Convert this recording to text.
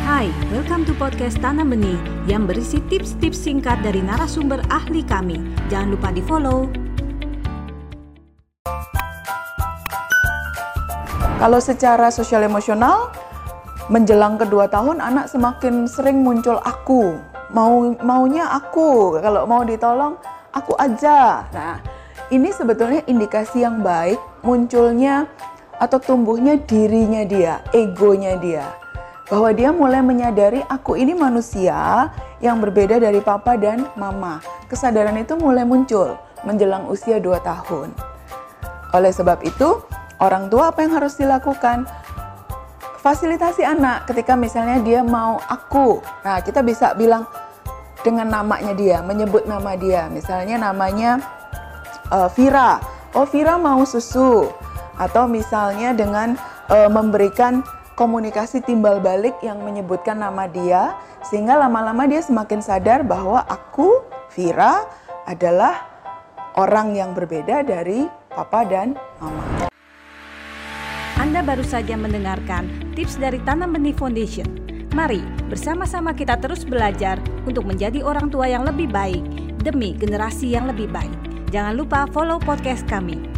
Hai, welcome to podcast Tanam Benih yang berisi tips-tips singkat dari narasumber ahli kami. Jangan lupa di follow. Kalau secara sosial emosional, menjelang kedua tahun anak semakin sering muncul aku, mau maunya aku, kalau mau ditolong aku aja. Nah, ini sebetulnya indikasi yang baik munculnya atau tumbuhnya dirinya dia, egonya dia bahwa dia mulai menyadari aku ini manusia yang berbeda dari papa dan mama. Kesadaran itu mulai muncul menjelang usia 2 tahun. Oleh sebab itu, orang tua apa yang harus dilakukan? Fasilitasi anak ketika misalnya dia mau aku. Nah, kita bisa bilang dengan namanya dia, menyebut nama dia. Misalnya namanya uh, Vira. Oh, Vira mau susu. Atau misalnya dengan uh, memberikan komunikasi timbal balik yang menyebutkan nama dia sehingga lama-lama dia semakin sadar bahwa aku Vira adalah orang yang berbeda dari papa dan mama. Anda baru saja mendengarkan tips dari Tanam Benih Foundation. Mari bersama-sama kita terus belajar untuk menjadi orang tua yang lebih baik demi generasi yang lebih baik. Jangan lupa follow podcast kami